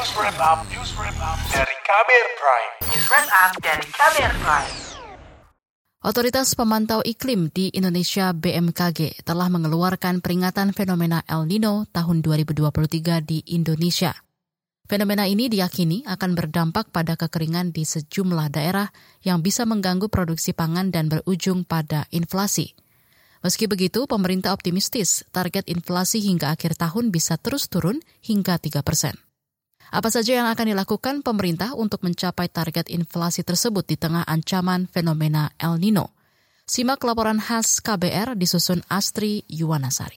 News Wrap Up, News Wrap Up dari Kamer Prime. News Wrap Up dari Kamer Prime. Otoritas Pemantau Iklim di Indonesia BMKG telah mengeluarkan peringatan fenomena El Nino tahun 2023 di Indonesia. Fenomena ini diyakini akan berdampak pada kekeringan di sejumlah daerah yang bisa mengganggu produksi pangan dan berujung pada inflasi. Meski begitu, pemerintah optimistis target inflasi hingga akhir tahun bisa terus turun hingga 3 persen. Apa saja yang akan dilakukan pemerintah untuk mencapai target inflasi tersebut di tengah ancaman fenomena El Nino? Simak laporan khas KBR disusun Astri Yuwanasari.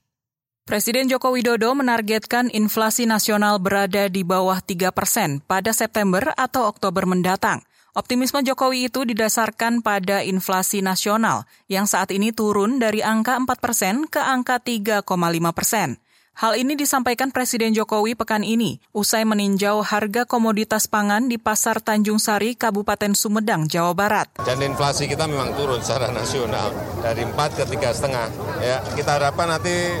Presiden Joko Widodo menargetkan inflasi nasional berada di bawah 3 persen pada September atau Oktober mendatang. Optimisme Jokowi itu didasarkan pada inflasi nasional yang saat ini turun dari angka 4 persen ke angka 3,5 persen. Hal ini disampaikan Presiden Jokowi pekan ini usai meninjau harga komoditas pangan di Pasar Tanjung Sari, Kabupaten Sumedang, Jawa Barat. Dan inflasi kita memang turun secara nasional dari 4 ke 3,5. Ya, kita harapkan nanti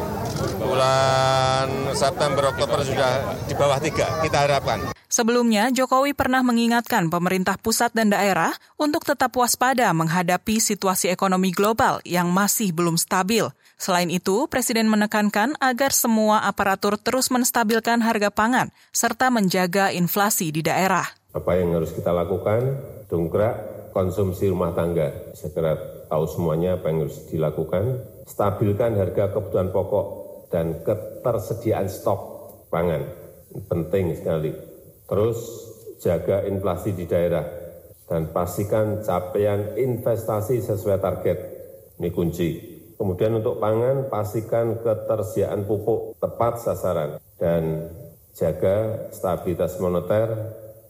bulan September Oktober sudah di bawah 3, kita harapkan. Sebelumnya, Jokowi pernah mengingatkan pemerintah pusat dan daerah untuk tetap waspada menghadapi situasi ekonomi global yang masih belum stabil. Selain itu, Presiden menekankan agar semua aparatur terus menstabilkan harga pangan serta menjaga inflasi di daerah. Apa yang harus kita lakukan? Dongkrak konsumsi rumah tangga. Kira tahu semuanya apa yang harus dilakukan. Stabilkan harga kebutuhan pokok dan ketersediaan stok pangan. Penting sekali. Terus jaga inflasi di daerah dan pastikan capaian investasi sesuai target. Ini kunci. Kemudian untuk pangan, pastikan ketersediaan pupuk tepat sasaran dan jaga stabilitas moneter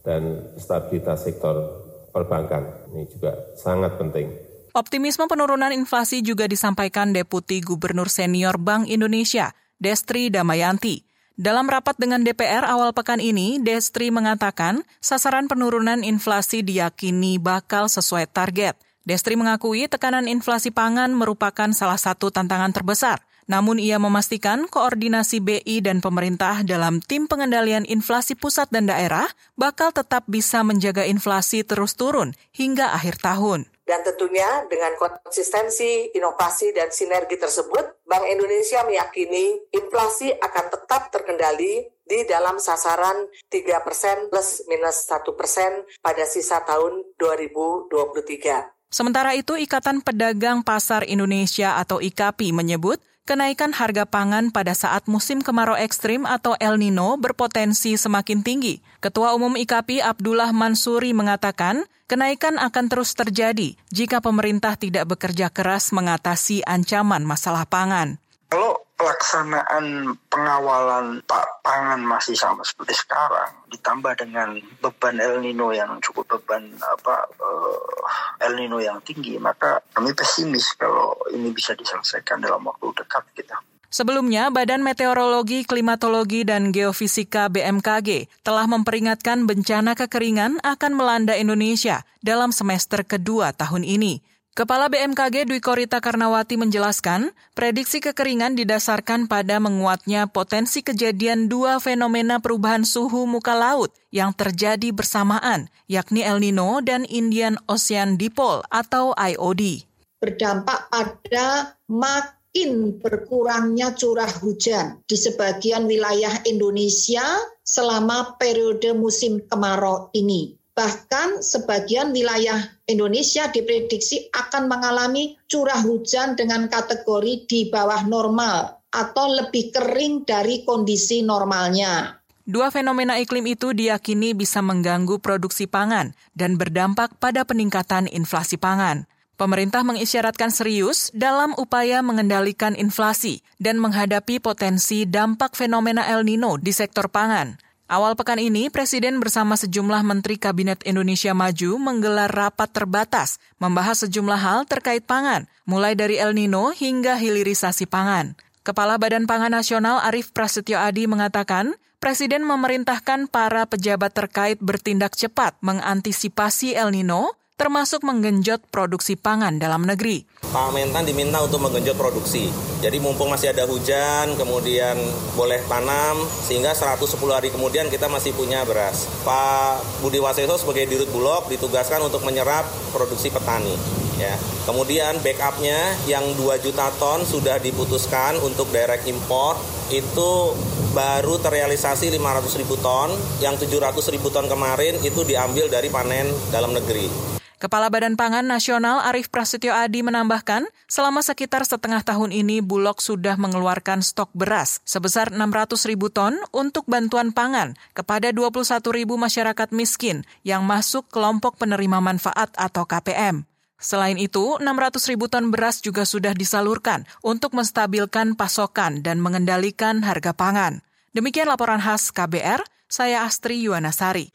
dan stabilitas sektor perbankan. Ini juga sangat penting. Optimisme penurunan inflasi juga disampaikan Deputi Gubernur Senior Bank Indonesia, Destri Damayanti. Dalam rapat dengan DPR awal pekan ini, Destri mengatakan sasaran penurunan inflasi diyakini bakal sesuai target – Destri mengakui tekanan inflasi pangan merupakan salah satu tantangan terbesar. Namun ia memastikan koordinasi BI dan pemerintah dalam tim pengendalian inflasi pusat dan daerah bakal tetap bisa menjaga inflasi terus turun hingga akhir tahun. Dan tentunya dengan konsistensi, inovasi, dan sinergi tersebut, Bank Indonesia meyakini inflasi akan tetap terkendali di dalam sasaran 3% plus minus 1% pada sisa tahun 2023. Sementara itu, Ikatan Pedagang Pasar Indonesia atau IKAPI menyebut kenaikan harga pangan pada saat musim kemarau ekstrim atau El Nino berpotensi semakin tinggi. Ketua Umum IKAPI Abdullah Mansuri mengatakan, kenaikan akan terus terjadi jika pemerintah tidak bekerja keras mengatasi ancaman masalah pangan. Kalau pelaksanaan pengawalan pak pangan masih sama seperti sekarang ditambah dengan beban El Nino yang cukup beban apa uh, El Nino yang tinggi maka kami pesimis kalau ini bisa diselesaikan dalam waktu dekat kita. Sebelumnya, Badan Meteorologi, Klimatologi, dan Geofisika BMKG telah memperingatkan bencana kekeringan akan melanda Indonesia dalam semester kedua tahun ini. Kepala BMKG Dwi Korita Karnawati menjelaskan, prediksi kekeringan didasarkan pada menguatnya potensi kejadian dua fenomena perubahan suhu muka laut yang terjadi bersamaan, yakni El Nino dan Indian Ocean Dipole atau IOD. Berdampak pada makin berkurangnya curah hujan di sebagian wilayah Indonesia selama periode musim kemarau ini. Bahkan sebagian wilayah Indonesia diprediksi akan mengalami curah hujan dengan kategori di bawah normal atau lebih kering dari kondisi normalnya. Dua fenomena iklim itu diyakini bisa mengganggu produksi pangan dan berdampak pada peningkatan inflasi pangan. Pemerintah mengisyaratkan serius dalam upaya mengendalikan inflasi dan menghadapi potensi dampak fenomena El Nino di sektor pangan. Awal pekan ini, Presiden bersama sejumlah Menteri Kabinet Indonesia Maju menggelar rapat terbatas membahas sejumlah hal terkait pangan, mulai dari El Nino hingga hilirisasi pangan. Kepala Badan Pangan Nasional Arief Prasetyo Adi mengatakan, Presiden memerintahkan para pejabat terkait bertindak cepat mengantisipasi El Nino termasuk menggenjot produksi pangan dalam negeri. Pak Mentan diminta untuk menggenjot produksi. Jadi mumpung masih ada hujan, kemudian boleh tanam, sehingga 110 hari kemudian kita masih punya beras. Pak Budi Waseso sebagai dirut Bulog ditugaskan untuk menyerap produksi petani. Ya. Kemudian backupnya yang 2 juta ton sudah diputuskan untuk direct import itu baru terrealisasi 500 ribu ton, yang 700 ribu ton kemarin itu diambil dari panen dalam negeri. Kepala Badan Pangan Nasional Arief Prasetyo Adi menambahkan, selama sekitar setengah tahun ini Bulog sudah mengeluarkan stok beras sebesar 600 ribu ton untuk bantuan pangan kepada 21 ribu masyarakat miskin yang masuk kelompok penerima manfaat atau KPM. Selain itu, 600 ribu ton beras juga sudah disalurkan untuk menstabilkan pasokan dan mengendalikan harga pangan. Demikian laporan khas KBR, saya Astri Yuwanasari.